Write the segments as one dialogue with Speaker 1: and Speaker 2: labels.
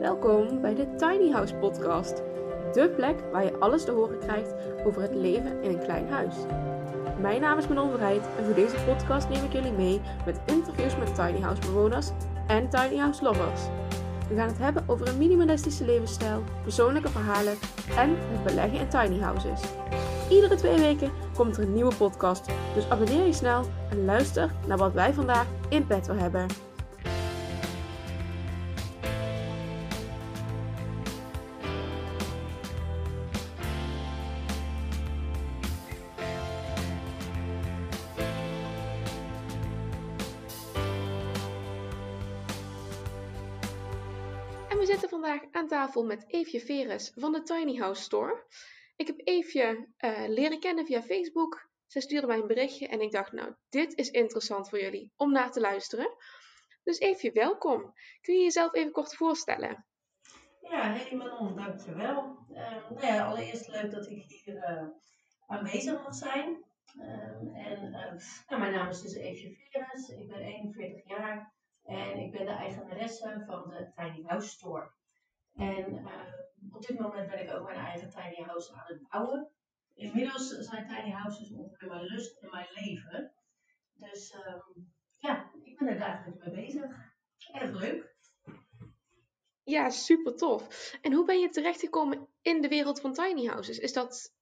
Speaker 1: Welkom bij de Tiny House Podcast. De plek waar je alles te horen krijgt over het leven in een klein huis. Mijn naam is Manon Verheid en voor deze podcast neem ik jullie mee met interviews met tiny house bewoners en tiny house lovers. We gaan het hebben over een minimalistische levensstijl, persoonlijke verhalen en het beleggen in tiny houses. Iedere twee weken komt er een nieuwe podcast, dus abonneer je snel en luister naar wat wij vandaag in petto hebben. Met Eefje Veres van de Tiny House Store. Ik heb Eefje eh, leren kennen via Facebook. Zij stuurde mij een berichtje en ik dacht, nou, dit is interessant voor jullie om naar te luisteren. Dus Eefje, welkom. Kun je jezelf even kort voorstellen?
Speaker 2: Ja, hey Manon, dankjewel. Uh, nou ja, allereerst leuk dat ik hier uh, aanwezig mag zijn. Uh, en nou, mijn naam is dus Eefje Veres, ik ben 41 jaar en ik ben de eigenaresse van de Tiny House Store. En op dit moment ben ik ook mijn eigen tiny house aan het bouwen. Inmiddels zijn tiny houses ongeveer mijn lust en mijn leven. Dus um, ja, ik ben er dagelijks mee bezig. Erg leuk.
Speaker 1: Ja, super tof. En hoe ben je terechtgekomen in de wereld van tiny houses? Is dat,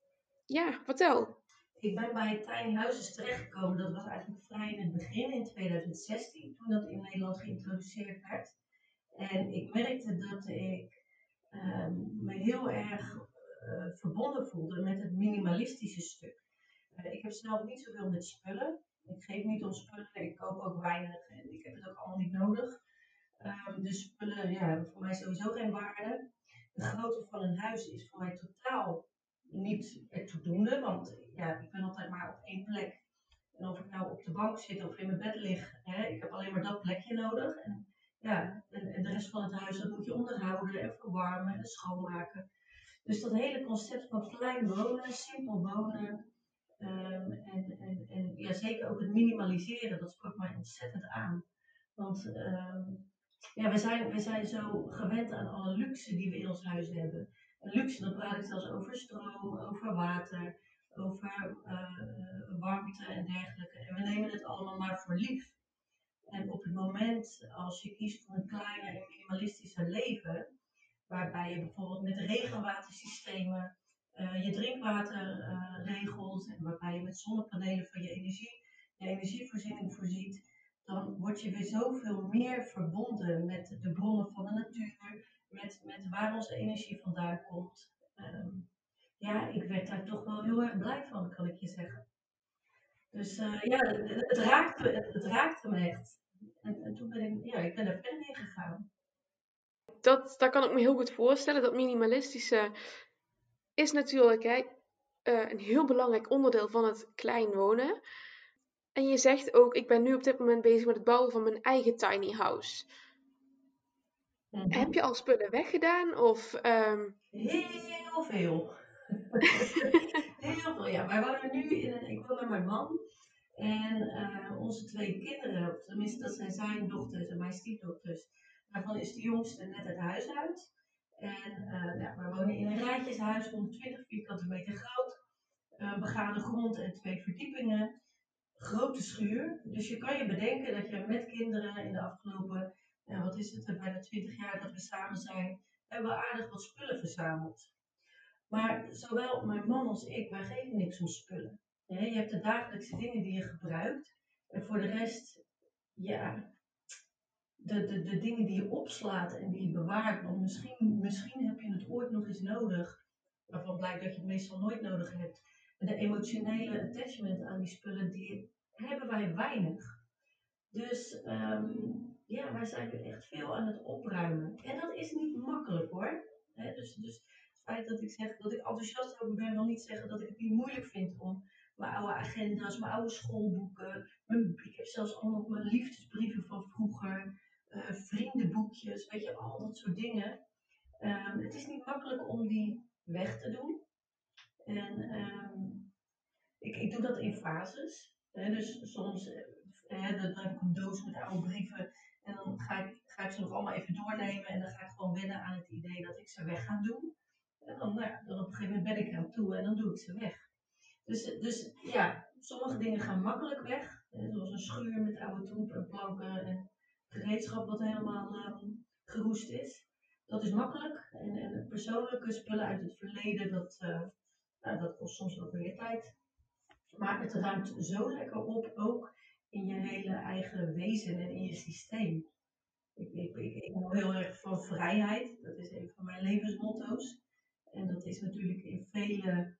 Speaker 1: ja, vertel.
Speaker 2: Ik ben bij tiny houses terechtgekomen. Dat was eigenlijk vrij in het begin, in 2016, toen dat in Nederland geïntroduceerd werd. En ik merkte dat ik um, me heel erg uh, verbonden voelde met het minimalistische stuk. Uh, ik heb zelf niet zoveel met spullen. Ik geef niet om spullen, ik koop ook weinig en ik heb het ook allemaal niet nodig. Um, dus spullen ja, hebben voor mij sowieso geen waarde. De grootte van een huis is voor mij totaal niet het toedoende, want ja, ik ben altijd maar op één plek. En of ik nou op de bank zit of in mijn bed lig, hè, ik heb alleen maar dat plekje nodig. En ja, en, de rest van het huis, dat moet je onderhouden en verwarmen en schoonmaken. Dus dat hele concept van klein wonen, simpel wonen. Um, en, en, en ja, zeker ook het minimaliseren, dat sprak mij ontzettend aan. Want um, ja, we zijn, we zijn zo gewend aan alle luxe die we in ons huis hebben. En luxe, dan praat ik zelfs over stroom, over water, over uh, warmte en dergelijke. En we nemen het allemaal maar voor lief. En op het moment als je kiest voor een kleiner en minimalistischer leven, waarbij je bijvoorbeeld met regenwatersystemen uh, je drinkwater regelt en waarbij je met zonnepanelen van je energie, je energievoorziening voorziet, dan word je weer zoveel meer verbonden met de bronnen van de natuur, met, met waar onze energie vandaan komt. Um, ja, ik werd daar toch wel heel erg blij van, kan ik je zeggen. Dus uh, ja, het, het, raakte, het, het, raakte me echt. En, en, toen ben ik, ja, ik ben er verder in gegaan.
Speaker 1: Dat, dat kan ik me heel goed voorstellen. Dat minimalistische is natuurlijk hè, uh, een heel belangrijk onderdeel van het klein wonen. En je zegt ook, ik ben nu op dit moment bezig met het bouwen van mijn eigen tiny house. Mm -hmm. Heb je al spullen weggedaan? Of, um...
Speaker 2: Heel veel. heel veel, ja. Wij wonen nu in een, ik woon met mijn man. En uh, onze twee kinderen, tenminste dat zijn zijn dochters en mijn stiefdochters, daarvan is de jongste net het huis uit. En uh, ja, we wonen in een rijtjeshuis, 120 vierkante meter groot, uh, begane grond en twee verdiepingen. Grote schuur. Dus je kan je bedenken dat je met kinderen in de afgelopen, wat is het, bijna 20 jaar dat we samen zijn, hebben we aardig wat spullen verzameld. Maar zowel mijn man als ik, wij geven niks om spullen. je hebt de dagelijkse dingen die je gebruikt. En voor de rest, ja, de, de, de dingen die je opslaat en die je bewaart. Want misschien, misschien heb je het ooit nog eens nodig. Waarvan blijkt dat je het meestal nooit nodig hebt. De emotionele attachment aan die spullen, die hebben wij weinig. Dus um, ja, wij zijn nu echt veel aan het opruimen. En dat is niet makkelijk hoor. Dus, dus feit dat ik zeg dat ik enthousiast over ben, wil niet zeggen dat ik het niet moeilijk vind om mijn oude agenda's, mijn oude schoolboeken. Mijn, ik heb zelfs allemaal mijn liefdesbrieven van vroeger, uh, vriendenboekjes, weet je, al dat soort dingen. Um, het is niet makkelijk om die weg te doen. En um, ik, ik doe dat in fases. Hè, dus soms uh, dan heb ik een doos met oude brieven en dan ga ik, ga ik ze nog allemaal even doornemen en dan ga ik gewoon wennen aan het idee dat ik ze weg ga doen. En dan, nou ja, dan op een gegeven moment ben ik er aan toe en dan doe ik ze weg. Dus, dus ja, sommige dingen gaan makkelijk weg. Zoals een schuur met oude troep en planken en gereedschap wat helemaal um, geroest is. Dat is makkelijk. En, en persoonlijke spullen uit het verleden, dat, uh, nou, dat kost soms ook weer tijd. Maar het ruimt zo lekker op, ook in je hele eigen wezen en in je systeem. Ik, ik, ik, ik hou heel erg van vrijheid. Dat is een van mijn levensmotto's. En dat is natuurlijk in vele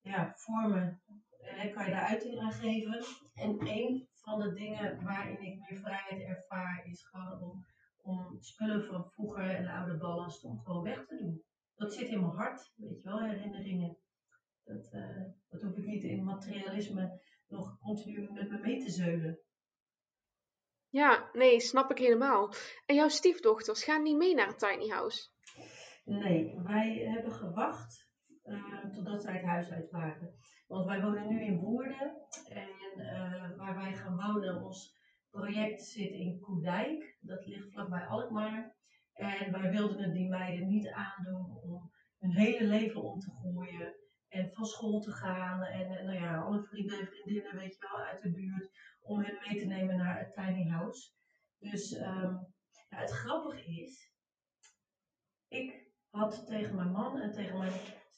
Speaker 2: ja, vormen eh, kan je daar uiting aan geven. En een van de dingen waarin ik meer vrijheid ervaar is gewoon om, om spullen van vroeger en oude ballast om gewoon weg te doen. Dat zit in mijn hart, weet je wel, herinneringen. Dat, uh, dat hoef ik niet in materialisme nog continu met me mee te zeulen.
Speaker 1: Ja, nee, snap ik helemaal. En jouw stiefdochters gaan niet mee naar het tiny house?
Speaker 2: Nee, wij hebben gewacht uh, totdat zij het huis uit waren. Want wij wonen nu in Woerden en uh, waar wij gaan wonen, ons project zit in Koedijk. Dat ligt vlakbij Alkmaar. En wij wilden het die meiden niet aandoen om hun hele leven om te gooien en van school te gaan. En, en nou ja, alle vrienden en vriendinnen, weet je wel, uit de buurt, om hen mee te nemen naar het tiny house. Dus ja, het grappige is, ik had tegen mijn man en tegen mijn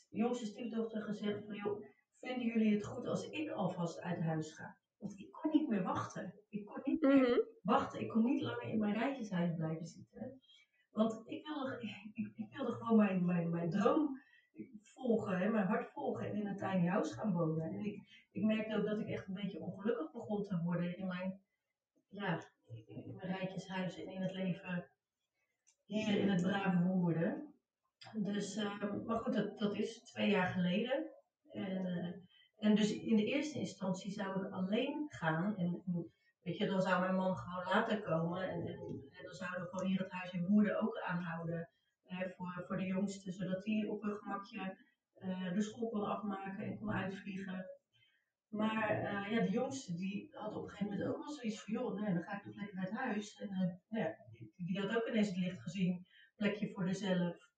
Speaker 2: jongste stiefdochter gezegd van joh, vinden jullie het goed als ik alvast uit huis ga? Want ik kon niet meer wachten. Ik kon niet meer mhm. wachten. Ik kon niet langer in mijn rijtjeshuis blijven zitten. Want ik wilde, ik, ik wilde gewoon mijn, mijn, mijn droom volgen, hè, mijn hart volgen en in een tiny house gaan wonen. En ik, ik merkte ook dat ik echt een beetje ongelukkig begon te worden in mijn, ja, in mijn rijtjeshuis en in het leven hier in het brave woorden. Dus, uh, maar goed, dat, dat is twee jaar geleden. En, uh, en dus in de eerste instantie zou ik alleen gaan. En weet je, dan zou mijn man gewoon later komen. En, en, dan zouden we gewoon hier het huis in Woerden ook aanhouden. Voor, voor de jongste, zodat die op hun gemakje uh, de school kon afmaken en kon uitvliegen. Maar uh, ja, de jongste die had op een gegeven moment ook wel zoiets van, joh, dan ga ik toch lekker naar het huis. En ja, die, had ook ineens het licht gezien, plekje voor dezelf.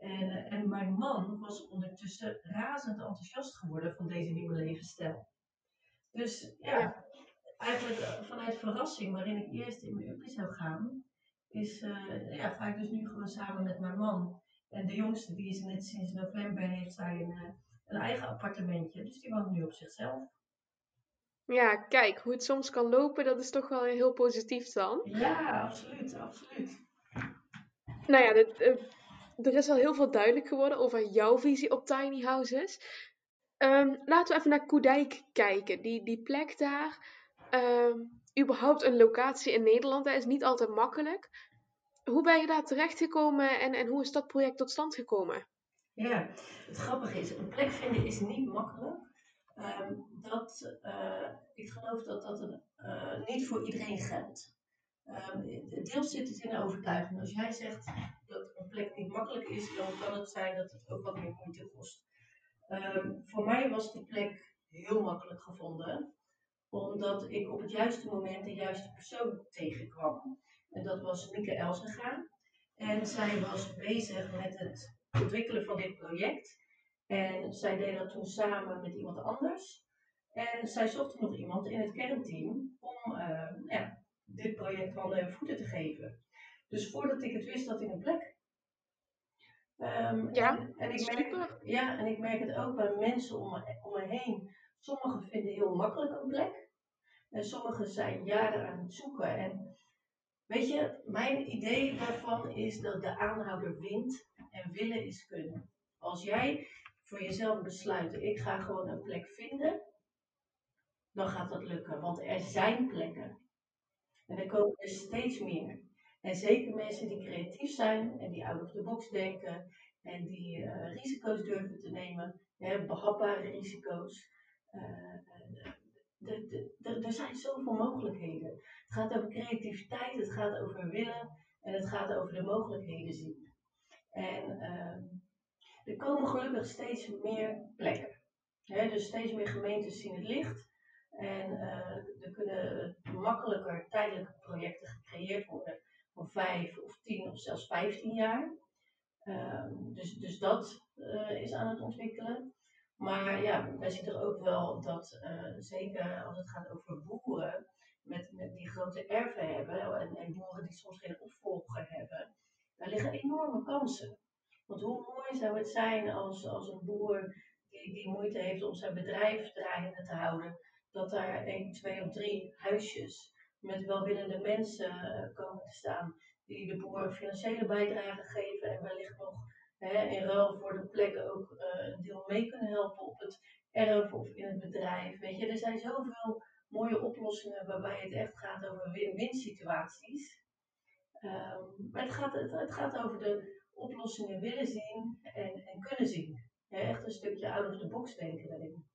Speaker 2: En, eh, en mijn man was ondertussen razend enthousiast geworden van deze nieuwe levensstijl. Dus ja, eigenlijk eh, vanuit verrassing, waarin ik eerst in mijn uppie zou gaan, is, uh, ja, ga ik dus nu gewoon samen met mijn man. En de jongste, die is net sinds november, heeft zij een, een eigen appartementje. Dus die woont nu op zichzelf.
Speaker 1: Ja, kijk, hoe het soms kan lopen, dat is toch wel heel positief dan.
Speaker 2: Ja, absoluut, absoluut.
Speaker 1: Nou ja, dit, er is al heel veel duidelijk geworden over jouw visie op tiny houses. Um, laten we even naar Koedijk kijken. Die, die plek daar, um, überhaupt een locatie in Nederland, dat is niet altijd makkelijk. Hoe ben je daar terechtgekomen en, en hoe is dat project tot stand gekomen?
Speaker 2: Ja, het grappige is, een plek vinden is niet makkelijk. Um, dat, uh, ik geloof dat dat een, uh, niet voor iedereen geldt. Um, deels zit het in de overtuiging. Als jij zegt dat een plek niet makkelijk is, dan kan het zijn dat het ook wat meer moeite kost. Um, voor mij was die plek heel makkelijk gevonden, omdat ik op het juiste moment de juiste persoon tegenkwam. En dat was Mieke Elsenga. En zij was bezig met het ontwikkelen van dit project. En zij deed dat toen samen met iemand anders. En zij zocht nog iemand in het kernteam om uh, ja, dit project handen en voeten te geven. Dus voordat ik het wist, zat ik een plek.
Speaker 1: Um, ja, en, en, ik
Speaker 2: merk, ja, en ik merk het ook bij mensen om me, om me heen. Sommigen vinden heel makkelijk een plek. En sommigen zijn jaren aan het zoeken. En weet je, mijn idee daarvan is dat de aanhouder wint en willen is kunnen. Als jij voor jezelf besluit, ik ga gewoon een plek vinden, dan gaat dat lukken. Want er zijn plekken. En er komen er steeds meer. En zeker mensen die creatief zijn en die out of the box denken en die uh, risico's durven te nemen, hè, behapbare risico's. Uh, er zijn zoveel mogelijkheden. Het gaat over creativiteit, het gaat over willen en het gaat over de mogelijkheden zien. En uh, er komen gelukkig steeds meer plekken. Hè, dus steeds meer gemeentes zien het licht. En uh, er kunnen makkelijker tijdelijke projecten gecreëerd worden. van vijf of tien of zelfs vijftien jaar. Ehm, dus, dus dat uh, is aan het ontwikkelen. Maar ja, wij zien er ook wel dat, uh, zeker als het gaat over boeren, met, met die grote erven hebben en, en boeren die soms geen opvolger hebben, daar liggen enorme kansen. Want hoe mooi zou het zijn als, als een boer die, die moeite heeft om zijn bedrijf draaiende te houden, dat daar één, twee of drie huisjes met welwillende mensen uh, komen te staan, die de boer financiële bijdrage geven en wellicht nog hè, in ruil voor de plek ook uh, een deel mee kunnen helpen op het erf of in het bedrijf. Weet je, er zijn zoveel mooie oplossingen waarbij het echt gaat over win-win situaties. Um, maar het gaat, het, gaat over de oplossingen willen zien en, en kunnen zien. echt een stukje out of the box denken erin.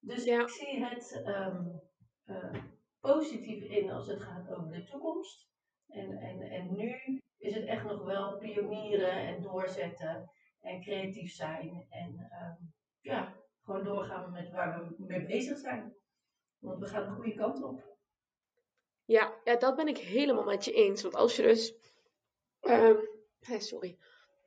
Speaker 2: Dus ja. ik zie het um, uh, positief in als het gaat over de toekomst. En, en, en nu is het echt nog wel pionieren en doorzetten en creatief zijn. En um, ja, gewoon doorgaan met waar we mee bezig zijn. Want we gaan de goede kant op.
Speaker 1: Ja, ja dat ben ik helemaal met je eens. Want als je dus. Um, sorry.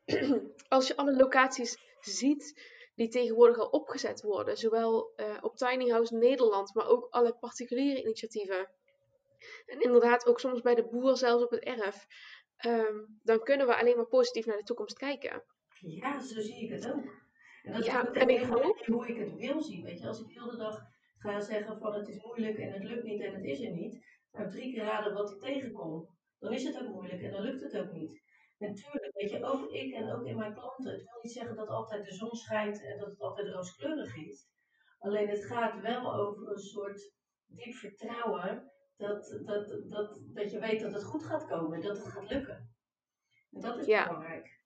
Speaker 1: als je alle locaties ziet die tegenwoordig al opgezet worden, zowel uh, op Tiny House Nederland, maar ook alle particuliere initiatieven. En inderdaad ook soms bij de boer zelfs op het erf. Um, dan kunnen we alleen maar positief naar de toekomst kijken.
Speaker 2: Ja, zo zie ik het ook. En dat ja, is ook en ik hoop... hoe ik het wil zien. Weet je, als ik de hele dag ga zeggen van het is moeilijk en het lukt niet en het is er niet. Nou, drie keer raden wat ik tegenkom. Dan is het ook moeilijk en dan lukt het ook niet. Natuurlijk, weet je, ook ik en ook in mijn klanten. Het wil niet zeggen dat altijd de zon schijnt en dat het altijd rooskleurig is. Alleen het gaat wel over een soort diep vertrouwen dat, dat, dat, dat je weet dat het goed gaat komen, dat het gaat lukken. En dat is ja. belangrijk.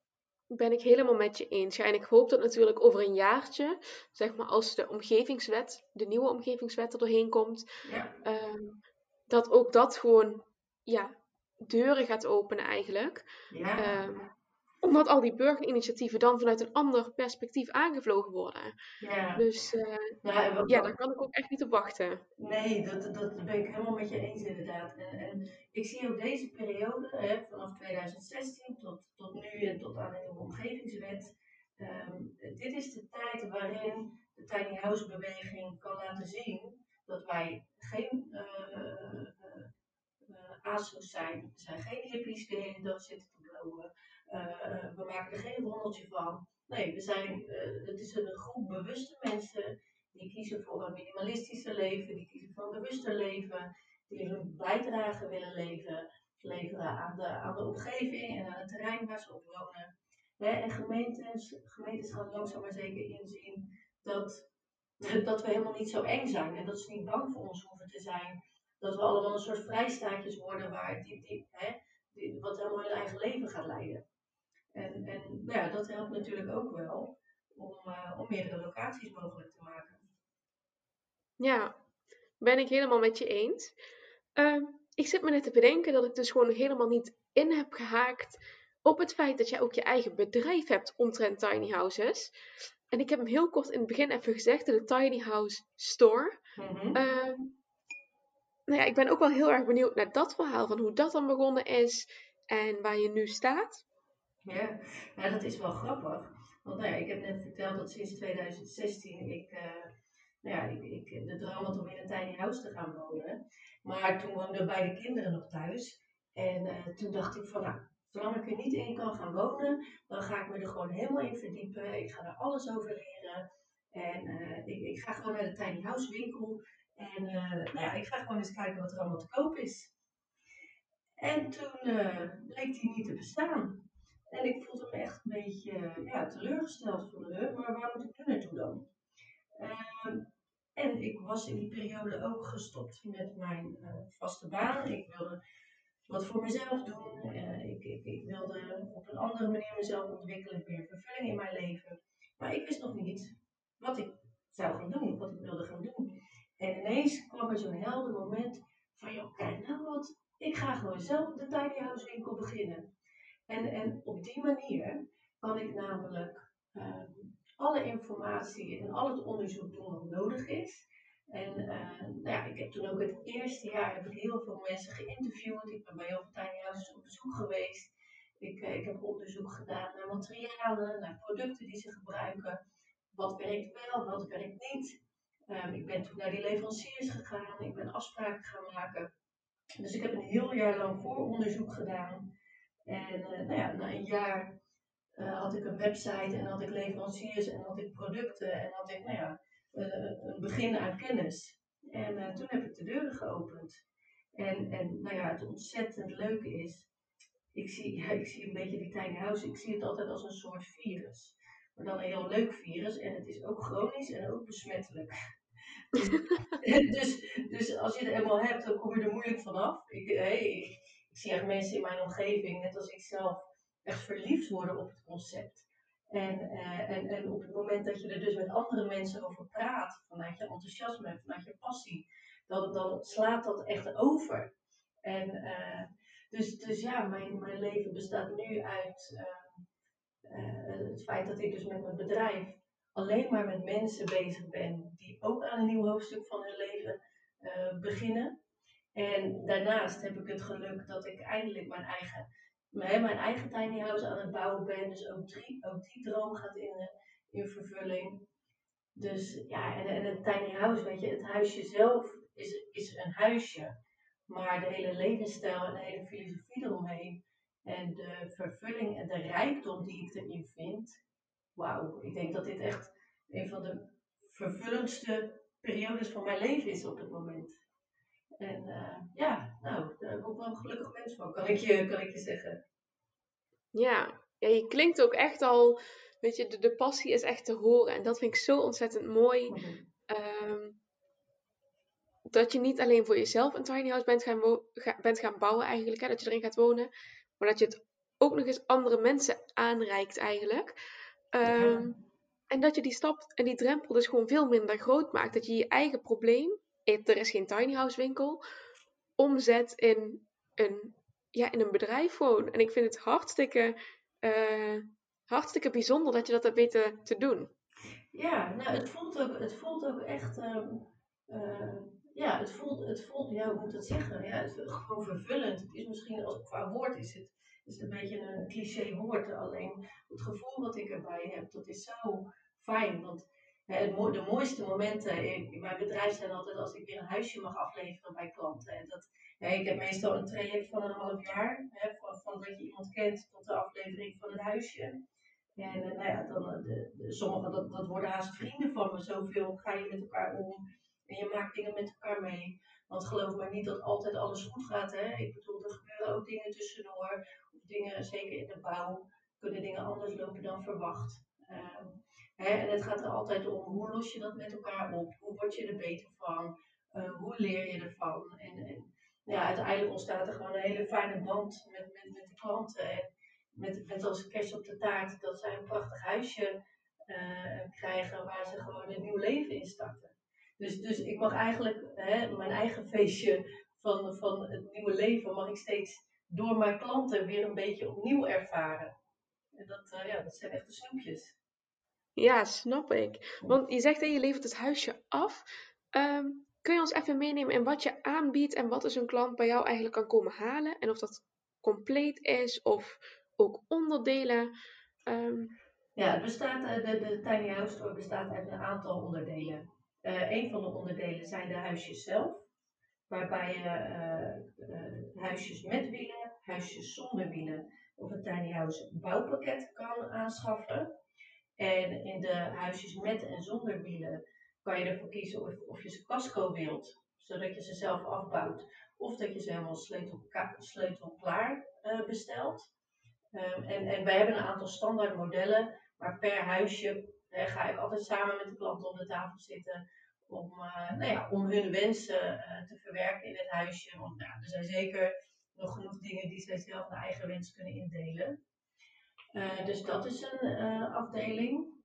Speaker 1: Ben ik helemaal met je eens. Ja, en ik hoop dat natuurlijk over een jaartje, zeg maar als de omgevingswet, de nieuwe omgevingswet er doorheen komt, ja. um, dat ook dat gewoon ja, deuren gaat openen eigenlijk. Ja. Um, omdat al die burgerinitiatieven dan vanuit een ander perspectief aangevlogen worden. Ja. Dus uh, ja, ja, daar kan ik ook echt niet op wachten.
Speaker 2: Nee, dat, dat ben ik helemaal met je eens inderdaad. En, en ik zie ook deze periode, hè, vanaf 2016 tot, tot nu en tot aan de nieuwe omgevingswet. Um, dit is de tijd waarin de tiny house beweging kan laten zien dat wij geen uh, ASO's zijn. We zijn geen hippies die de zitten te blowen. Uh, we maken er geen rondeltje van. Nee, we zijn, uh, het is een groep bewuste mensen die kiezen voor een minimalistischer leven, die kiezen voor een bewuster leven, die hun bijdrage willen leven, leveren aan de, aan de omgeving en aan het terrein waar ze op wonen. en gemeentes, gemeentes gaan langzaam maar zeker inzien dat, dat we helemaal niet zo eng zijn en dat ze niet bang voor ons hoeven te zijn. Dat we allemaal een soort vrijstaatjes worden waar die, die, hè, die, wat helemaal hun eigen leven gaat leiden. En, en nou ja, dat helpt natuurlijk ook wel om, uh, om meerdere locaties mogelijk te maken.
Speaker 1: Ja, ben ik helemaal met je eens. Uh, ik zit me net te bedenken dat ik dus gewoon helemaal niet in heb gehaakt op het feit dat jij ook je eigen bedrijf hebt omtrent tiny houses. En ik heb hem heel kort in het begin even gezegd, de Tiny House Store. Mm -hmm. Nou ja, ik ben ook wel heel erg benieuwd naar dat verhaal, van hoe dat dan begonnen is en waar je nu staat.
Speaker 2: Ja, nou, dat is wel grappig. Want nou ja, ik heb net verteld dat sinds 2016 ik, uh, nou ja, ik, ik de droom had om in een tiny house te gaan wonen. Maar toen woonden beide kinderen nog thuis. En uh, toen dacht ik van, nou, zolang ik er niet in kan gaan wonen, dan ga ik me er gewoon helemaal in verdiepen. Ik ga er alles over leren. En uh, ik, ik, ga gewoon naar de tiny house winkel. En nou ja, ik ga gewoon eens kijken wat er allemaal te koop is. En toen bleek die niet te bestaan. En ik voelde me echt een beetje ja, teleurgesteld van de maar waar moet ik nu naartoe dan? En ik was in die periode ook gestopt met mijn vaste baan. Ik wilde wat voor mezelf doen. Ik, ik, ik, wilde op een andere manier mezelf ontwikkelen, meer vervulling in mijn leven. Maar ik wist nog niet wat ik zou gaan doen, wat ik wilde gaan doen. En ineens kwam er zo'n helder moment van, joh, kijk nou wat, ik ga gewoon zelf de tiny house winkel beginnen. En, en op die manier kan ik namelijk um, alle informatie en al het onderzoek doen wat nodig is. En uh, nou ja, ik heb toen ook het eerste jaar heb ik heel veel mensen geïnterviewd. Ik ben bij heel veel tiny houses op bezoek geweest. Ik, uh, ik heb onderzoek gedaan naar materialen, naar producten die ze gebruiken. Wat werkt wel, wat werkt niet. Um, ik ben toen naar die leveranciers gegaan. Ik ben afspraken gaan maken. Dus ik heb een heel jaar lang vooronderzoek gedaan. En uh, nou ja, na een jaar had ik een website en had ik leveranciers en had ik producten en had ik, nou ja, uh, een begin aan kennis. En toen heb ik de deuren geopend. En, en nou ja, het ontzettend leuke is, ik zie, ik zie een beetje die tiny house, ik zie het altijd als een soort virus. Maar dan een heel leuk virus en het is ook chronisch en ook besmettelijk. dus, dus, als je het eenmaal hebt, dan kom je er moeilijk vanaf. Ik, ik, zie echt mensen in mijn omgeving, net als ik zelf, echt verliefd worden op het concept. En, uh, en, en op het moment dat je er dus met andere mensen over praat, vanuit je enthousiasme, vanuit je passie, dan, slaat dat echt over. En uh, dus, dus ja, mijn, mijn leven bestaat nu uit uh, het feit dat ik dus met mijn bedrijf alleen maar met mensen bezig ben die ook aan een nieuw hoofdstuk van hun leven beginnen. En daarnaast heb ik het geluk dat ik eindelijk mijn eigen mijn eigen tiny house aan het bouwen ben. Dus ook die, ook die droom gaat in, eh, in vervulling. Dus ja, en, en het tiny house, weet je, het huisje zelf is, is een huisje. Maar de hele levensstijl en de hele filosofie eromheen. En de vervulling en de rijkdom die ik erin vind. Wauw, ik denk dat dit echt een van de vervullendste periodes van mijn leven is op dit moment. En uh, ja, nou, daar heb ik ook wel een gelukkig mens van, kan ik je, kan ik je zeggen.
Speaker 1: Ja. ja, je klinkt ook echt al, weet je, de, de passie is echt te horen. En dat vind ik zo ontzettend mooi. Mm dat je niet alleen voor jezelf een tiny house bent gaan, bent gaan bouwen eigenlijk, hè, dat je erin gaat wonen. Maar dat je het ook nog eens andere mensen aanreikt eigenlijk. Um, En dat je die stap en die drempel dus gewoon veel minder groot maakt. Dat je je eigen probleem er is geen tiny house winkel, omzet in een, ja, in een bedrijf gewoon. En ik vind het hartstikke, uh, hartstikke bijzonder dat je dat hebt weten te doen.
Speaker 2: Ja, nou het voelt ook, het voelt ook echt, um, uh, ja, het voelt, het voelt, ja, hoe moet het zeggen? Ja, het is gewoon vervullend. Het is misschien, als qua woord is het, is het een beetje een cliché woord. Alleen het gevoel wat ik erbij heb, dat is zo fijn. Want de mooiste momenten in mijn bedrijf zijn altijd als ik weer een huisje mag afleveren bij klanten. En dat, ik heb meestal een traject van een half jaar, hè, van, van dat je iemand kent tot de aflevering van het huisje. En eh, nou ja, dan, eh, de, de, sommigen, dat, dat worden haast vrienden van me. Zoveel ga je met elkaar om en je maakt dingen met elkaar mee. Want geloof maar niet dat altijd alles goed gaat. Hè? Ik bedoel, er gebeuren ook dingen tussendoor. Dingen, zeker in de bouw, kunnen dingen anders lopen dan verwacht. Uh, en het gaat er altijd om hoe los je dat met elkaar op? Hoe word je er beter van? Uh, hoe leer je ervan? En, en ja, uiteindelijk ontstaat er gewoon een hele fijne band met, met, met de klanten. En met, met als kerst op de taart dat zij een prachtig huisje uh, krijgen waar ze gewoon een nieuw leven in starten. Dus, dus ik mag eigenlijk hè, mijn eigen feestje van, van het nieuwe leven mag ik steeds door mijn klanten weer een beetje opnieuw ervaren. En dat, uh, ja, dat zijn echt de snoepjes.
Speaker 1: Ja, snap ik. Want je zegt dat je levert het huisje af. Um, kun je ons even meenemen in wat je aanbiedt en wat is een klant bij jou eigenlijk kan komen halen? En of dat compleet is of ook onderdelen? Um...
Speaker 2: Ja, het bestaat, eh, de, de Tiny House Store bestaat uit een aantal onderdelen. Uh, een van de onderdelen zijn de huisjes zelf, waarbij je uh, huisjes met wielen, huisjes zonder wielen of een Tiny House bouwpakket kan aanschaffen. En in de huisjes met en zonder wielen kan je ervoor kiezen of, of je ze casco wilt, zodat je ze zelf afbouwt. Of dat je ze helemaal sleutelklaar uh, bestelt. Um, en, en wij hebben een aantal standaard modellen, maar per huisje ga ik altijd samen met de klant om de tafel zitten om, uh, nou ja, om hun wensen te verwerken in het huisje. Want nou, er zijn zeker nog genoeg dingen die zij zelf naar eigen wens kunnen indelen. Uh, dus dat is een afdeling.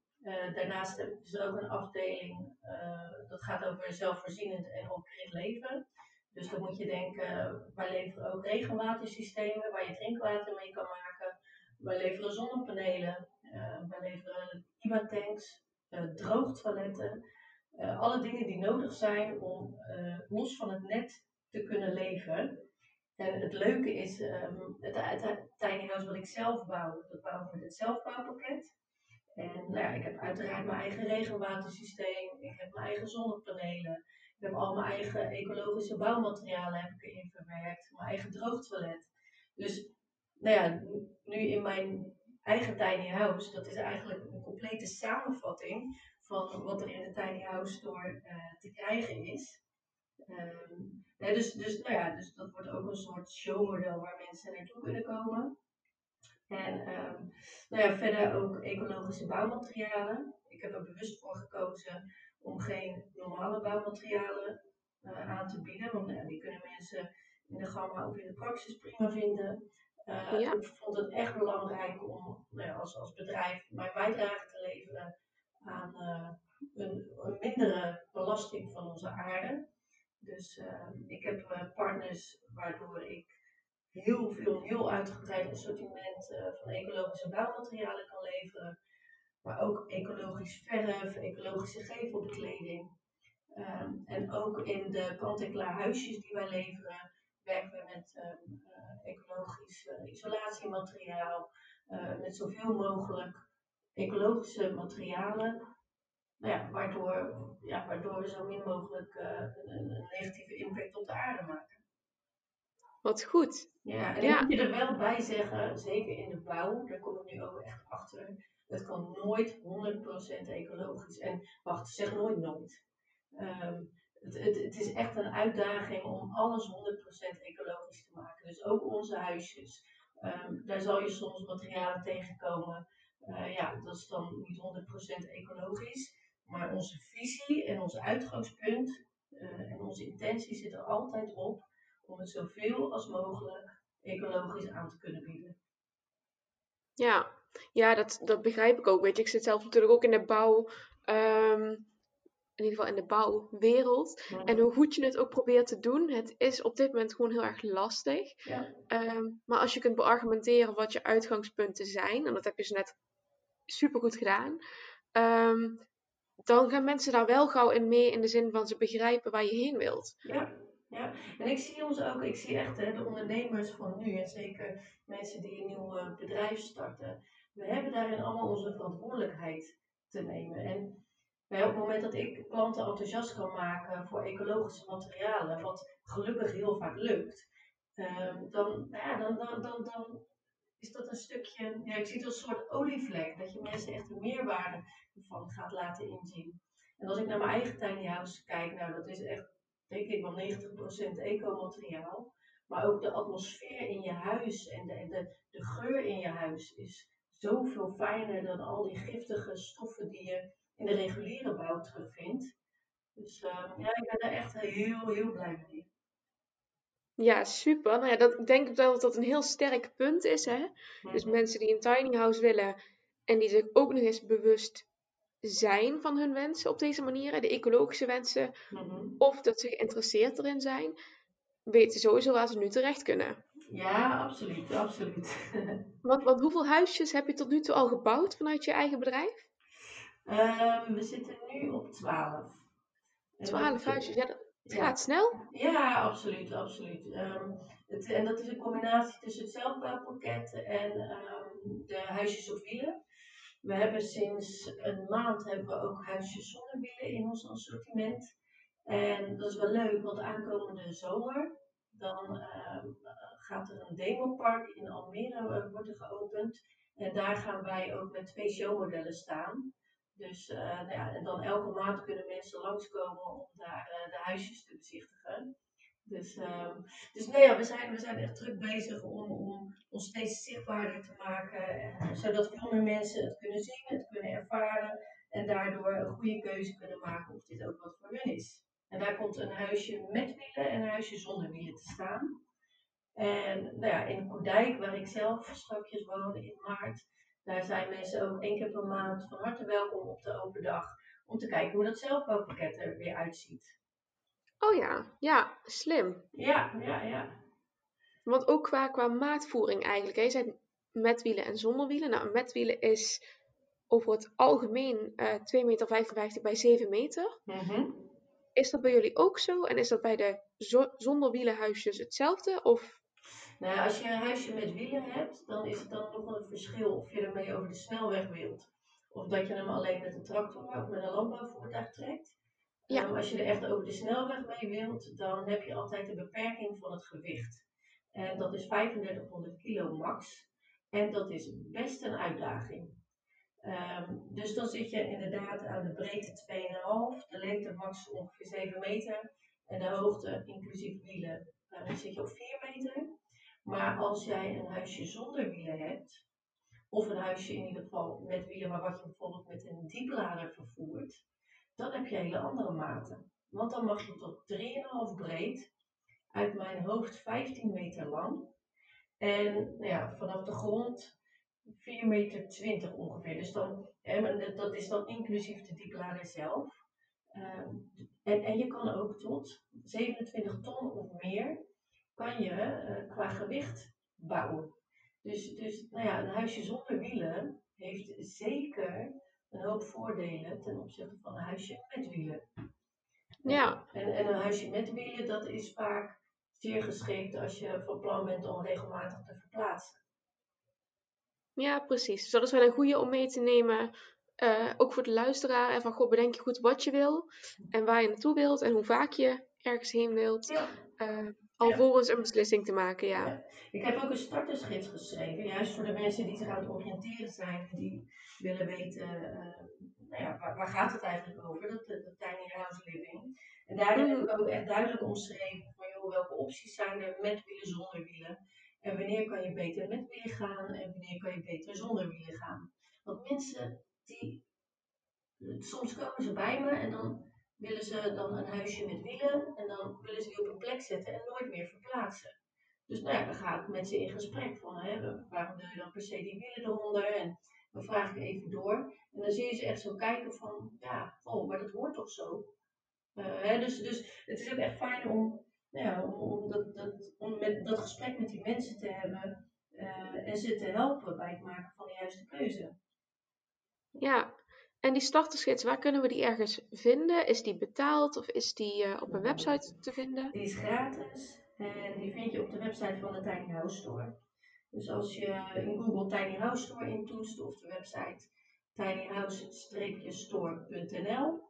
Speaker 2: Daarnaast is er ook een afdeling dat gaat over zelfvoorzienend en opgericht leven. Dus dan moet je denken, wij leveren ook regenwatersystemen waar je drinkwater mee kan maken. Wij leveren zonnepanelen, wij leveren IBA-tanks, droogtoiletten. Eh, alle dingen die nodig zijn om eh, los van het net te kunnen leven. En het leuke is, ehm, het, tiny house wat ik zelf bouw, dat bouw ik met het zelfbouwpakket. En nou ja, ik heb uiteraard mijn eigen regenwatersysteem, ik heb mijn eigen zonnepanelen, ik heb al mijn eigen ecologische bouwmaterialen heb ik erin verwerkt, mijn eigen droogtoilet. Dus nou ja, nu in mijn eigen tiny house, dat is eigenlijk een complete samenvatting van wat er in de tiny house store uh, te krijgen is. Um, dus, dus, nou ja, dus dat wordt ook een soort showmodel waar mensen naartoe kunnen komen. En um, nou ja, verder ook ecologische bouwmaterialen. Ik heb er bewust voor gekozen om geen normale bouwmaterialen uh, aan te bieden, want nou die kunnen mensen in de gamma of in de praxis prima vinden. Uh, ja. Ik vond het echt belangrijk om nou ja, als, als bedrijf mijn bijdrage te leveren aan uh, een, een, mindere belasting van onze aarde. Dus uh, ik heb partners waardoor ik heel veel, heel uitgebreid assortiment van ecologische bouwmaterialen kan leveren. Maar ook ecologisch verf, ecologische gevelbekleding. Um, en ook in de kant-en-klaar huisjes die wij leveren, werken we met um, ecologisch isolatiemateriaal, met zoveel mogelijk ecologische materialen, nou ja, waardoor, ja, waardoor we zo min mogelijk uh, een, een, negatieve impact op de aarde maken.
Speaker 1: Wat goed.
Speaker 2: Ja, en ja. ik moet je er wel bij zeggen, zeker in de bouw, daar kom ik nu ook echt achter, het kan nooit 100% ecologisch. En wacht, zeg nooit nooit. Um, het, het, het, is echt een uitdaging om alles 100% ecologisch te maken. Dus ook onze huisjes. Um, daar zal je soms materialen tegenkomen. Uh, ja, dat is dan niet 100% ecologisch. Maar onze visie en ons uitgangspunt uh, en onze intentie zit er altijd op om het zoveel als mogelijk ecologisch aan te kunnen bieden.
Speaker 1: Ja, ja dat, dat begrijp ik ook. Weet je, ik zit zelf natuurlijk ook in de bouw. Um, in ieder geval in de bouwwereld. En hoe goed je het ook probeert te doen, het is op dit moment gewoon heel erg lastig. Ja. Um, maar als je kunt beargumenteren wat je uitgangspunten zijn, en dat heb je dus net super goed gedaan, um, dan gaan mensen daar wel gauw in mee in de zin van ze begrijpen waar je heen wilt.
Speaker 2: Ja. Ja, en ik zie ons ook, ik zie echt hè, de ondernemers van nu en zeker mensen die een nieuw bedrijf starten. We hebben daarin allemaal onze verantwoordelijkheid te nemen. En op het moment dat ik klanten enthousiast kan maken voor ecologische materialen, wat gelukkig heel vaak lukt, um, dan, ja, dan, dan, dan, dan is dat een stukje, ja, ik zie het als een soort olievlek, dat je mensen echt de meerwaarde ervan gaat laten inzien. En als ik naar mijn eigen tiny house kijk, nou dat is echt, denk ik wel 90% eco-materiaal. Maar ook de atmosfeer in je huis en de, de, de geur in je huis is zoveel fijner dan al die giftige stoffen die je in de reguliere bouw terugvindt. Dus uh, ja, ik ben daar echt heel, heel blij mee.
Speaker 1: Ja, super. Nou ja, dat, ik denk dat dat een heel sterk punt is. Hè? Dus mhm. mensen die een tiny house willen en die zich ook nog eens bewust zijn van hun wensen op deze manier, de ecologische wensen, mhm. of dat ze geïnteresseerd erin zijn, weten sowieso waar ze nu terecht kunnen.
Speaker 2: Ja, absoluut, absoluut.
Speaker 1: want, want hoeveel huisjes heb je tot nu toe al gebouwd vanuit je eigen bedrijf?
Speaker 2: Um, we zitten nu op 12.
Speaker 1: 12 huisjes, ja, dat gaat snel.
Speaker 2: Ja, absoluut, absoluut. Um, het, en dat is een combinatie tussen het zelfbouwpakket en um, de huisjes op wielen. We hebben sinds een maand hebben we ook huisjes zonder wielen in ons assortiment. En dat is wel leuk, want aankomende zomer dan gaat er een demopark in Almere uh, worden geopend. En daar gaan wij ook met twee showmodellen staan. Dus uh, nou ja, en dan elke maand kunnen mensen langskomen om daar huisjes te bezichtigen. Dus, um, dus nee, ja, we, zijn, we zijn echt druk bezig om, om ons steeds zichtbaarder te maken. En, zodat veel meer mensen het kunnen zien, het kunnen ervaren. En daardoor een goede keuze kunnen maken of dit ook wat voor hun is. En daar komt een huisje met wielen en een huisje zonder wielen te staan. En nou ja, in Koedijk, waar ik zelf straks woon in maart, daar zijn mensen ook één keer per maand van harte welkom op de open dag. Om te kijken hoe dat zelfbouwpakket er weer uitziet.
Speaker 1: Oh ja, ja, slim.
Speaker 2: Ja, ja, ja.
Speaker 1: Want ook qua, qua maatvoering eigenlijk. Hè? Je zei met wielen en zonder wielen. Nou, met wielen is over het algemeen uh, 2,55 meter bij 7 meter.
Speaker 2: Mhm.
Speaker 1: Is dat bij jullie ook zo? En is dat bij de zo- zonder wielenhuisjes hetzelfde? Of
Speaker 2: Nou, als je een huisje met wielen hebt, dan is het dan nog wel een verschil of je ermee over de snelweg wilt. Of dat je hem alleen met een tractor of met een landbouwvoertuig trekt.
Speaker 1: Ja.
Speaker 2: Ehm, als je er echt over de snelweg mee wilt, dan heb je altijd de beperking van het gewicht. En dat is 3500 kilo max. En dat is best een uitdaging. Ehm, dus dan zit je inderdaad aan de breedte 2,5, de lengte max ongeveer 7 meter. En de hoogte, inclusief wielen, eh, dan zit je op 4 meter. Maar als jij een huisje zonder wielen hebt, of een huisje in ieder geval met wielen, maar wat je bijvoorbeeld met een dieplader vervoert, dan heb je hele andere maten. Want dan mag je tot 3,5 breed, uit mijn hoofd 15 meter lang. En nou ja, vanaf de grond 4 meter 20 ongeveer. Dus dan, dat is dan inclusief de dieplader zelf. Ehm, en, en je kan ook tot 27 ton of meer kan je eh, qua gewicht bouwen. Dus, dus nou ja, een huisje zonder wielen heeft zeker een hoop voordelen ten opzichte van een huisje met wielen.
Speaker 1: ja,
Speaker 2: En, en een huisje met wielen, dat is vaak zeer geschikt als je van plan bent om regelmatig te verplaatsen.
Speaker 1: ja, precies. Dus dat is wel een goede om mee te nemen. eh, ook voor de luisteraar. En van, goh, bedenk je goed wat je wil. En waar je naartoe wilt. En hoe vaak je ergens heen wilt.
Speaker 2: Ja.
Speaker 1: eh, alvorens een beslissing te maken, ja.
Speaker 2: Ik heb ook een startersgids geschreven, juist voor de mensen die zich aan het oriënteren zijn en die willen weten, eh, nou ja, waar, waar gaat het eigenlijk over, dat, dat, dat tiny house living. En daarin heb ik ook echt duidelijk omschreven van joh, welke opties zijn er met wielen, zonder wielen. En wanneer kan je beter met wielen gaan en wanneer kan je beter zonder wielen gaan. Want mensen die, soms komen ze bij me en dan willen ze dan een huisje met wielen en dan willen ze die op een plek zetten en nooit meer verplaatsen. Dus nou ja, dan ga ik met ze in gesprek van waarom wil je dan per se die wielen eronder en dan vraag ik even door. En dan zie je ze echt zo kijken van ja, oh, maar dat hoort toch zo. Eh, hè, dus, dus het is ook echt fijn om, nou om, dat, dat, met, dat gesprek met die mensen te hebben eh, en ze te helpen bij het maken van de juiste keuze.
Speaker 1: Ja, en die startersgids, waar kunnen we die ergens vinden? Is die betaald of is die eh, op een website te vinden?
Speaker 2: Die is gratis en die vind je op de website van de Tiny House Store. Dus als je in Google Tiny House Store intoetst of de website tinyhouse-store.nl,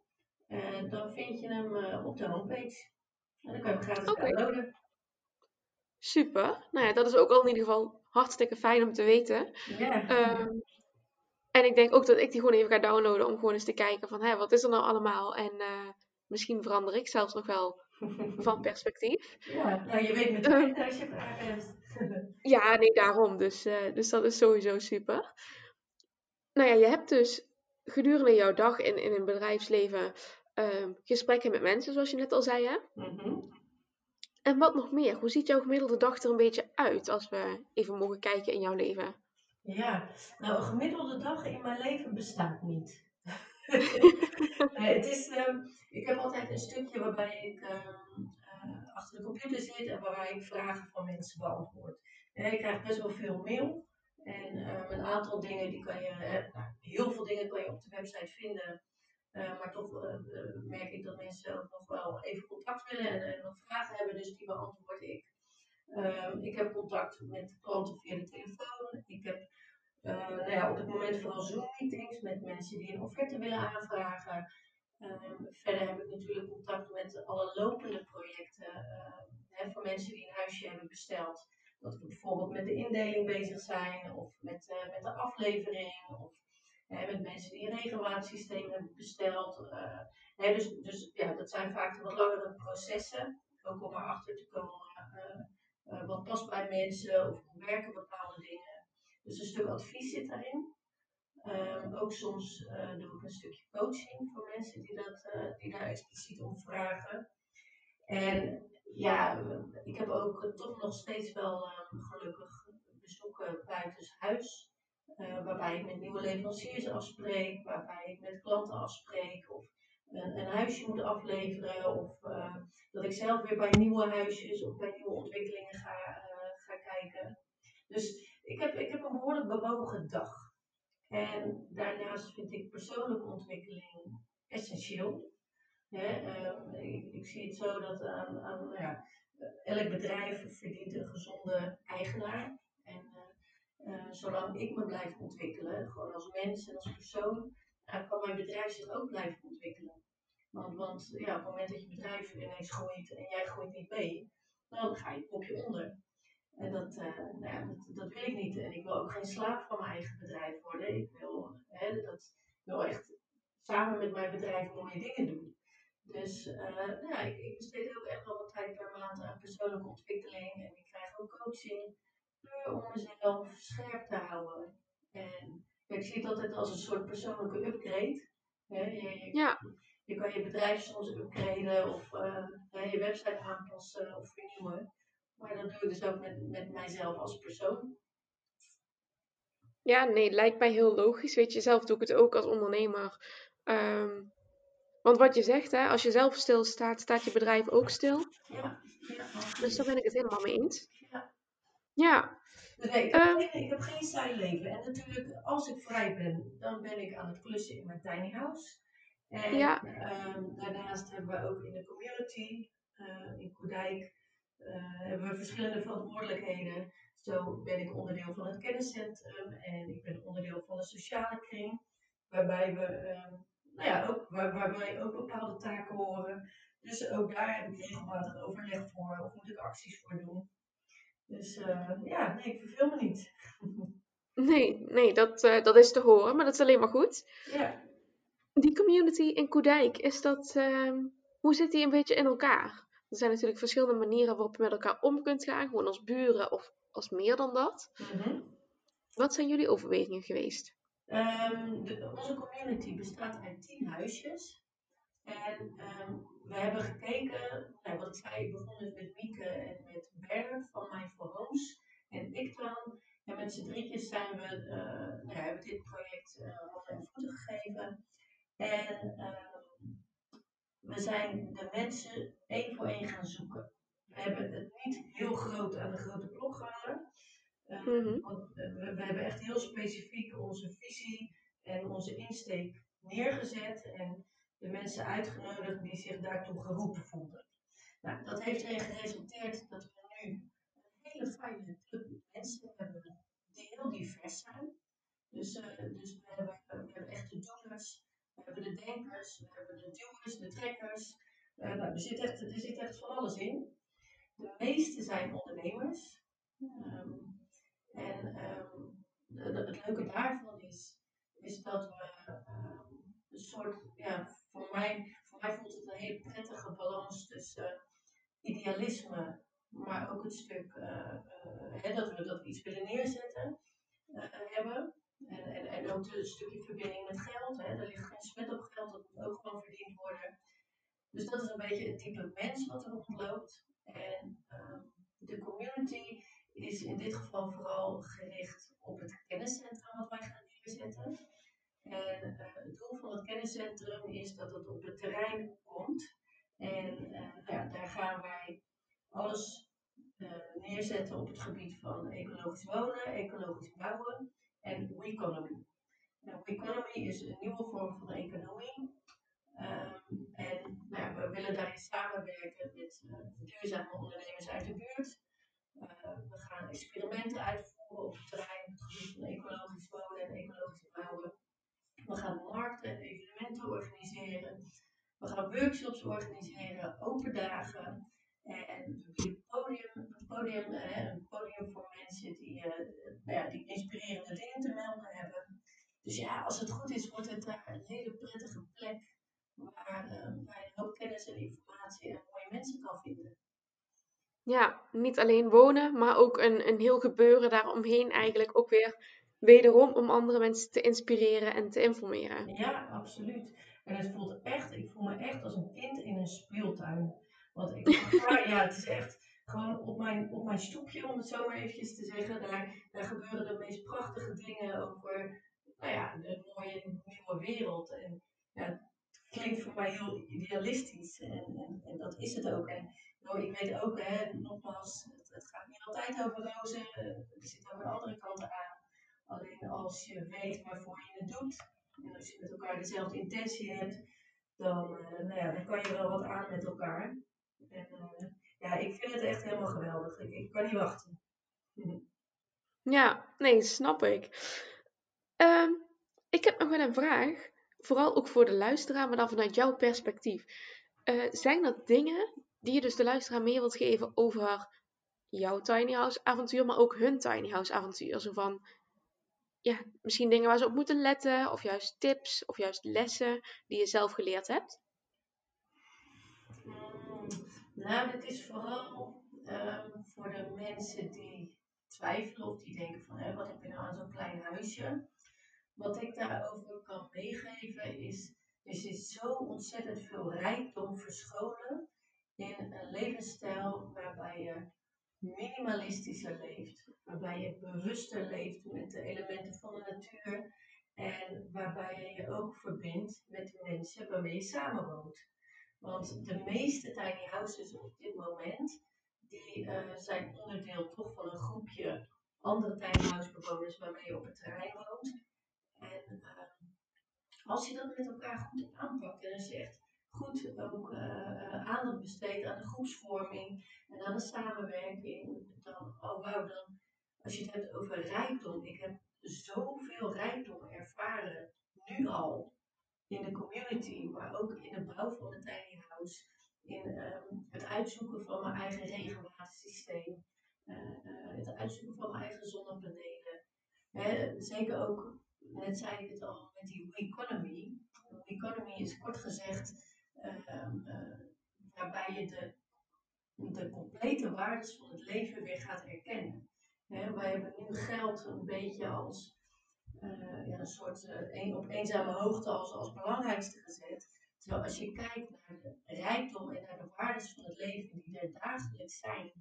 Speaker 2: eh, dan vind je hem eh, op de homepage. En dan kan je hem gratis downloaden.
Speaker 1: Super. Nou ja, dat is ook al in ieder geval hartstikke fijn om te weten.
Speaker 2: Ja.
Speaker 1: Ehm, en ik denk ook dat ik die gewoon even ga downloaden om gewoon eens te kijken van, hé, wat is er nou allemaal? En eh, misschien verander ik zelfs nog wel van perspectief.
Speaker 2: ja, nou je weet meteen als je vragen hebt.
Speaker 1: Ja, nee, daarom. Dus, eh, dus dat is sowieso super. Nou ja, je hebt dus gedurende jouw dag in, in een bedrijfsleven ehm, gesprekken met mensen, zoals je net al zei, hè?
Speaker 2: Mhm.
Speaker 1: En wat nog meer? Hoe ziet jouw gemiddelde dag er een beetje uit als we even mogen kijken in jouw leven?
Speaker 2: Ja, nou een gemiddelde dag in mijn leven bestaat niet. Nee, het is, ehm, ik heb altijd een stukje waarbij ik ehm, eh, achter de computer zit en waarbij ik vragen van mensen beantwoord. Eh, ik krijg best wel veel mail en ehm, een aantal dingen die kan je, eh, nou, heel veel dingen kan je op de website vinden. Eh, maar toch eh, eh, merk ik dat mensen ook nog wel even contact willen en, en nog vragen hebben, dus die beantwoord ik. Ehm, ik heb contact met klanten via de telefoon. Ik heb eh, nou ja, op het moment vooral Zoom-meetings met mensen die een offerte willen aanvragen. Ehm, verder heb ik natuurlijk contact met alle lopende projecten ehm, hè, voor mensen die een huisje hebben besteld. Dat we bijvoorbeeld met de indeling bezig zijn of met, eh, met de aflevering of met mensen die een regelmaatsysteem hebben besteld. Eh, hè, dus dus ja, dat zijn vaak wat langere processen, ook om erachter te komen eh, wat past bij mensen of hoe werken bepaalde dingen. Dus een stuk advies zit daarin. Ehm, ook soms eh, doe ik een stukje coaching voor mensen die, dat, eh, die daar expliciet om vragen. En ja, ik heb ook toch nog steeds wel ehm, gelukkig bezoeken buitenshuis. eh waarbij ik met nieuwe leveranciers afspreek, waarbij ik met klanten afspreek of een, een huisje moet afleveren. Of eh, dat ik zelf weer bij nieuwe huisjes of bij nieuwe ontwikkelingen ga, eh, ga kijken. Dus ik heb, ik heb een behoorlijk bewogen dag. En daarnaast vind ik persoonlijke ontwikkeling essentieel. Ehm, ik, zie het zo dat aan, aan nou ja, elk bedrijf verdient een gezonde eigenaar. En zolang ik me blijf ontwikkelen, gewoon als mens en als persoon, kan mijn bedrijf zich ook blijven ontwikkelen. Want, want ja, op het moment dat je bedrijf ineens groeit en jij groeit niet mee, dan ga je op je onder. En dat, uh, nou ja, dat, dat, wil ik niet. En ik wil ook geen slaaf van mijn eigen bedrijf worden. Ik wil, hè, dat, wil echt samen met mijn bedrijf mooie dingen doen. Dus uh, nou ja, ik, ik, besteed ook echt wel wat tijd per maand aan persoonlijke ontwikkeling. En ik krijg ook coaching om mezelf scherp te houden. En ik zie het altijd als een soort persoonlijke upgrade. je,
Speaker 1: ja.
Speaker 2: Je kan je bedrijf soms upgraden of uh, je website aanpassen of vernieuwen. Maar dat doe ik dus ook met, met mijzelf als persoon.
Speaker 1: Ja, nee, lijkt mij heel logisch. Weet je, zelf doe ik het ook als ondernemer. Um, want wat je zegt, hè, als je zelf stilstaat, staat je bedrijf ook stil.
Speaker 2: Ja, ja.
Speaker 1: Dus daar ben ik het helemaal mee eens.
Speaker 2: Ja.
Speaker 1: Ja.
Speaker 2: Dus nee, ik, heb um, geen, ik heb geen saai leven. En natuurlijk, als ik vrij ben, dan ben ik aan het klussen in mijn tiny house. En
Speaker 1: ja.
Speaker 2: um, daarnaast hebben we ook in de community, uh, in Koedijk, uh, hebben we verschillende verantwoordelijkheden. Zo ben ik onderdeel van het kenniscentrum en ik ben onderdeel van de sociale kring, waarbij we um, nou ja, ook, waar, waarbij ook bepaalde taken horen. Dus ook daar heb ik regelmatig overleg voor, of moet ik acties voor doen. Dus uh, ja, nee, ik verveel me niet.
Speaker 1: Nee, nee dat, uh, dat is te horen, maar dat is alleen maar goed.
Speaker 2: Ja.
Speaker 1: Die community in Koedijk, is dat, uh, hoe zit die een beetje in elkaar? Er zijn natuurlijk verschillende manieren waarop je met elkaar om kunt gaan, gewoon als buren of als meer dan dat.
Speaker 2: Mm -hmm.
Speaker 1: Wat zijn jullie overwegingen geweest?
Speaker 2: Um, de, onze community bestaat uit tien huisjes. En um, we hebben gekeken, nou, wat ik zei, ik begon dus met Mieke en met Bernard van for Homes. En ik dan. En met z'n drietjes zijn we, uh, nou, hebben dit project uh, handen en voeten gegeven. En um, we zijn de mensen één voor één gaan zoeken. We hebben het niet heel groot aan de grote klok gehangen. Uh,
Speaker 1: mm-hmm.
Speaker 2: Want we, we, hebben echt heel specifiek onze visie en onze insteek neergezet en de mensen uitgenodigd die zich daartoe geroepen voelden. Nou, dat heeft erin geresulteerd dat we nu een hele fijne club mensen hebben die heel divers zijn. Dus, uh, dus we, hebben, we hebben echt de doeners, we hebben de denkers, we hebben de duwers, de trekkers. Uh, nou, er, er zit echt van alles in. De meeste zijn een nieuwe vorm van economie. Um, en nou we willen daarin samenwerken met duurzame ondernemers uit de buurt. Uh, we gaan experimenten uitvoeren op het terrein, van ecologisch wonen en ecologisch bouwen. We gaan markten en evenementen organiseren. We gaan workshops organiseren, open dagen. En een podium, een podium, eh, een podium voor mensen die, uh, nou ja, die inspirerende dingen te melden hebben. Dus ja, als het goed is, wordt het daar een hele prettige plek waar, uh, waar je een hoop kennis en informatie en mooie mensen kan vinden.
Speaker 1: Ja, niet alleen wonen, maar ook een, een heel gebeuren daaromheen eigenlijk ook weer wederom om andere mensen te inspireren en te informeren.
Speaker 2: Ja, absoluut. En het voelt echt, ik voel me echt als een kind in een speeltuin. Want ik, ja, het is echt gewoon op mijn, op mijn stoepje, om het zo maar eventjes te zeggen, daar, daar gebeuren de meest prachtige dingen over, nou ja, de mooie nieuwe wereld. En ja, het klinkt voor mij heel idealistisch en, en, en dat is het ook. En nou, ik weet ook, hè, nogmaals, het, het, gaat niet altijd over rozen, er zitten ook andere kanten aan. Alleen als je weet waarvoor je het doet. En als je met elkaar dezelfde intentie hebt, dan, uh, nou ja, dan kan je wel wat aan met elkaar. En uh, ja, ik vind het echt helemaal geweldig. Ik, ik kan niet wachten.
Speaker 1: Ja, nee, snap ik. Um, ik heb nog wel een vraag. Vooral ook voor de luisteraar, maar dan vanuit jouw perspectief. Zijn er dingen die je dus de luisteraar mee wilt geven over jouw tiny house avontuur, maar ook hun tiny house avontuur? Zo van, ja, misschien dingen waar ze op moeten letten, of juist tips, of juist lessen die je zelf geleerd hebt?
Speaker 2: Mm, nou, dit is vooral um, voor de mensen die twijfelen of die denken van, hé, wat heb je nou aan zo'n klein huisje? Wat ik daarover kan meegeven is, er zit zo ontzettend veel rijkdom verscholen in een levensstijl waarbij je minimalistischer leeft, waarbij je bewuster leeft met de elementen van de natuur en waarbij je je ook verbindt met de mensen waarmee je samenwoont. Want de meeste tiny houses op dit moment, die uh, zijn onderdeel toch van een groepje andere tiny house bewoners waarmee je op het terrein woont. En uh, als je dat met elkaar goed aanpakt en je echt goed ook uh, aandacht besteedt aan de groepsvorming en aan de samenwerking, dan, oh wauw, dan, als je het hebt over rijkdom, ik heb zoveel rijkdom ervaren, nu al, in de community, maar ook in de bouw van het tiny house, in um, het uitzoeken van mijn eigen regenwatersysteem, uh, het uitzoeken van mijn eigen zonnepanelen. Zeker ook, net zei ik het al, met die economy. Economy is kort gezegd waarbij je de, de complete waardes van het leven weer gaat erkennen. Hè, wij hebben nu geld een beetje als uh, ja, een soort op eenzame hoogte als, als belangrijkste gezet. Terwijl als je kijkt naar de rijkdom en naar de waardes van het leven die er dagelijks zijn.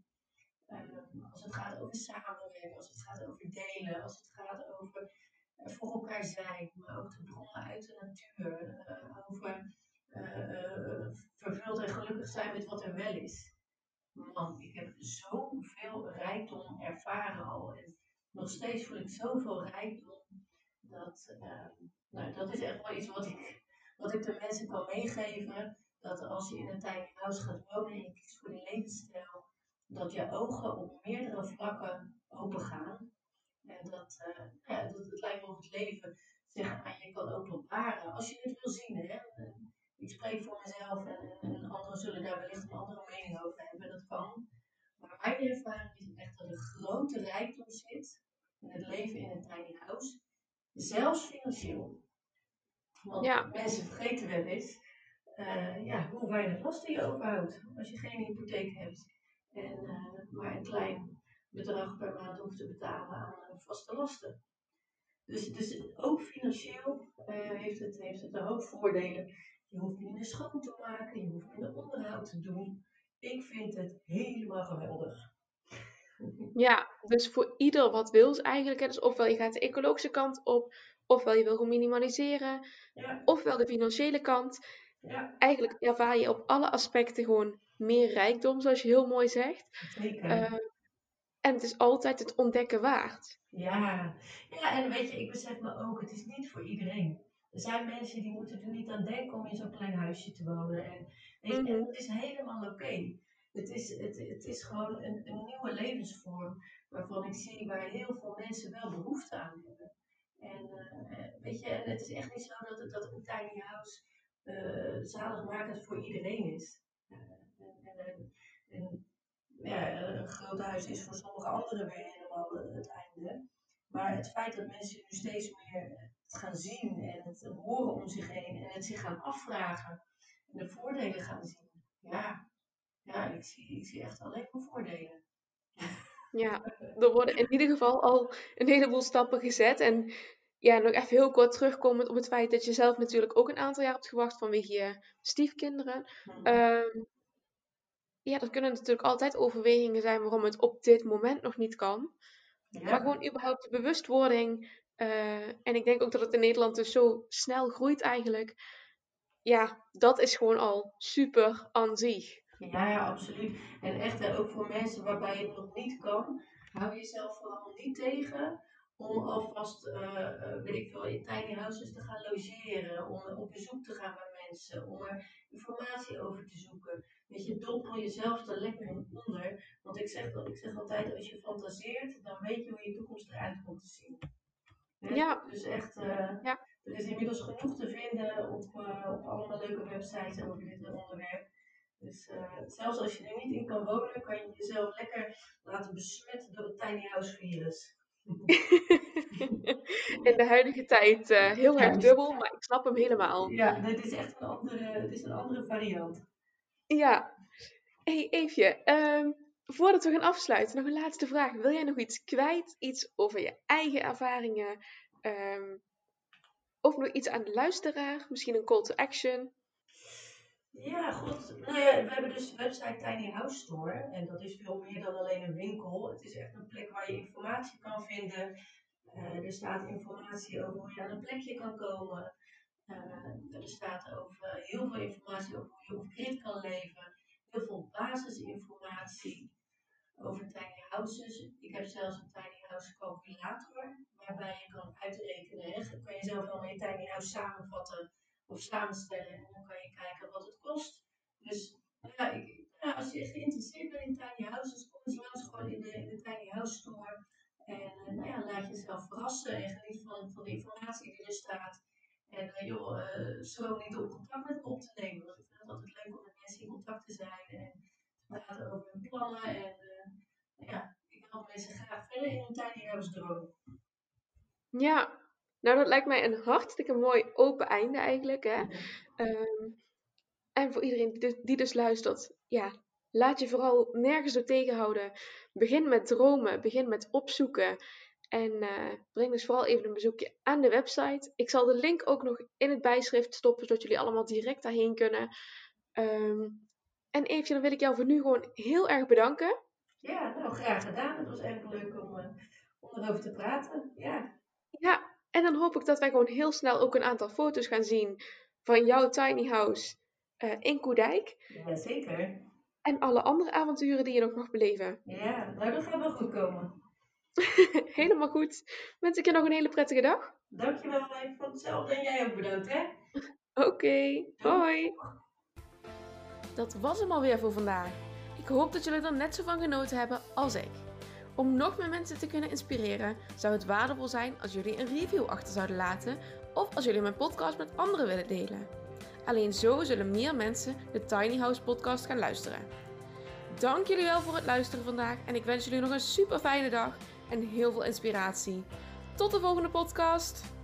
Speaker 2: Um, als het gaat over samenwerken, als het gaat over delen, als het gaat over voor elkaar zijn, maar ook de bronnen uit de natuur, over vervuld en gelukkig zijn met wat er wel is. Man, ik heb zoveel rijkdom ervaren al. En nog steeds voel ik zoveel rijkdom. Dat, uh, nou, dat is echt wel iets wat ik, wat ik de mensen kan meegeven. Dat als je in een tiny house gaat wonen en je kiest voor die levensstijl, dat je ogen op meerdere vlakken open gaan. En dat, uh, ja, dat het lijkt me het leven zich aan je kan openbaren. Als je het wil zien, hè ik spreek voor mezelf en, en, anderen zullen daar wellicht een andere mening over hebben, dat kan. Maar mijn ervaring is echt dat er grote rijkdom zit in het leven in een tiny house, zelfs financieel. Want ja. mensen vergeten wel eens uh, ja, hoe weinig lasten je overhoudt als je geen hypotheek hebt en uh, maar een klein bedrag per maand hoeft te betalen aan vaste lasten. Dus, dus ook financieel heeft, het, heeft het een hoop voordelen. Je hoeft minder schoon te maken, je hoeft minder onderhoud te doen. Ik vind het helemaal geweldig.
Speaker 1: Ja, dus voor ieder wat wil eigenlijk. Dus ofwel je gaat de ecologische kant op, ofwel je wil gewoon minimaliseren, ja. ofwel de financiële kant. Ja. Eigenlijk ervaar je op alle aspecten gewoon meer rijkdom, zoals je heel mooi zegt. Zeker. Uh, en het is altijd het ontdekken waard.
Speaker 2: Ja. ja, en weet je, ik besef me ook, het is niet voor iedereen. Er zijn mensen die moeten er niet aan denken om in zo'n klein huisje te wonen. En, weet je, mm dat is helemaal oké. Het, is, het, het is gewoon een, een nieuwe levensvorm waarvan ik zie waar heel veel mensen wel behoefte aan hebben. En uh, weet je, en het is echt niet zo dat, het, dat een tiny house uh, zaligmakend voor iedereen is. En, en, ja, een groot huis is voor sommige anderen weer helemaal het einde. Maar het feit dat mensen nu steeds meer gaan zien en het horen om zich heen en het zich gaan afvragen en de voordelen gaan zien. Ja ik, zie, ik zie echt alleen maar voordelen.
Speaker 1: Ja, er worden in ieder geval al een heleboel stappen gezet. En ja, nog even heel kort terugkomend op het feit dat je zelf natuurlijk ook een aantal jaar hebt gewacht vanwege je stiefkinderen. Hmm. Um, ja, dat kunnen natuurlijk altijd overwegingen zijn waarom het op dit moment nog niet kan. Ja. Maar gewoon überhaupt de bewustwording uh, en ik denk ook dat het in Nederland dus zo snel groeit eigenlijk. Ja, dat is gewoon al super aan zich.
Speaker 2: Ja, absoluut. En echt, ook voor mensen waarbij het nog niet kan, hou jezelf vooral niet tegen om alvast, uh, weet ik veel, in tiny houses te gaan logeren, om op bezoek te gaan bij mensen, om er informatie over te zoeken. Weet je, dompel jezelf er lekker in onder. Want ik zeg, ik zeg altijd, als je fantaseert, dan weet je hoe je toekomst eruit komt te zien. Ja. Dus echt, uh, ja. er is inmiddels genoeg te vinden op, uh, op allemaal leuke websites over dit onderwerp. Dus uh, zelfs als je er niet in kan wonen, kan je jezelf lekker laten besmetten door het tiny house virus.
Speaker 1: in de huidige tijd heel erg dubbel, maar ik snap hem helemaal.
Speaker 2: Ja, dit is echt een andere, dit is een andere variant.
Speaker 1: Ja. hey, Eefje, um, voordat we gaan afsluiten, nog een laatste vraag. Wil jij nog iets kwijt? Iets over je eigen ervaringen? Um, of nog iets aan de luisteraar? Misschien een call to action?
Speaker 2: Ja, goed. Nou ja, we hebben dus de website Tiny House Store. En dat is veel meer dan alleen een winkel. Het is echt een plek waar je informatie kan vinden. Uh, er staat informatie over hoe je aan een plekje kan komen. Uh, er staat over, heel veel informatie over hoe je op grid kan leven. Heel veel basisinformatie over tiny houses. Ik heb zelfs een tiny house calculator, waarbij je kan uitrekenen. Hè, kan je zelf wel je tiny house samenvatten of samenstellen. En dan kan je kijken wat het kost. Dus ja, ik, als je geïnteresseerd bent in tiny houses, kom eens langs gewoon in de, in de tiny house store. En uh, nou ja, laat jezelf verrassen en geniet van, van de informatie die er staat. En uh, joh, uh, zo niet om contact met op te nemen. Want ik vind het altijd leuk om met mensen in contact te zijn en te praten over hun plannen. En ja, ik help mensen graag verder in hun tiny house droom.
Speaker 1: Ja, nou, dat lijkt mij een hartstikke mooi open einde eigenlijk. Hè? Um, en voor iedereen die dus, die dus luistert, ja, laat je vooral nergens door tegenhouden. Begin met dromen, begin met opzoeken. En uh, breng dus vooral even een bezoekje aan de website. Ik zal de link ook nog in het bijschrift stoppen, zodat jullie allemaal direct daarheen kunnen. Um, en Eefje, dan wil ik jou voor nu gewoon heel erg bedanken.
Speaker 2: Ja, nou graag gedaan. Het was erg leuk om, uh, om erover te praten. Ja.
Speaker 1: Ja, en dan hoop ik dat wij gewoon heel snel ook een aantal foto's gaan zien van jouw tiny house uh, in Koedijk.
Speaker 2: Jazeker.
Speaker 1: En alle andere avonturen die je nog mag beleven.
Speaker 2: Ja, nou dat gaat wel goed komen.
Speaker 1: Helemaal goed. Wens ik je nog een hele prettige dag.
Speaker 2: Dankjewel, even van hetzelfde. En jij ook bedankt, hè?
Speaker 1: Oké, okay, hoi. Dat was hem alweer voor vandaag. Ik hoop dat jullie er net zo van genoten hebben als ik. Om nog meer mensen te kunnen inspireren, zou het waardevol zijn als jullie een review achter zouden laten of als jullie mijn podcast met anderen willen delen. Alleen zo zullen meer mensen de Tiny House podcast gaan luisteren. Dank jullie wel voor het luisteren vandaag en ik wens jullie nog een super fijne dag en heel veel inspiratie. Tot de volgende podcast!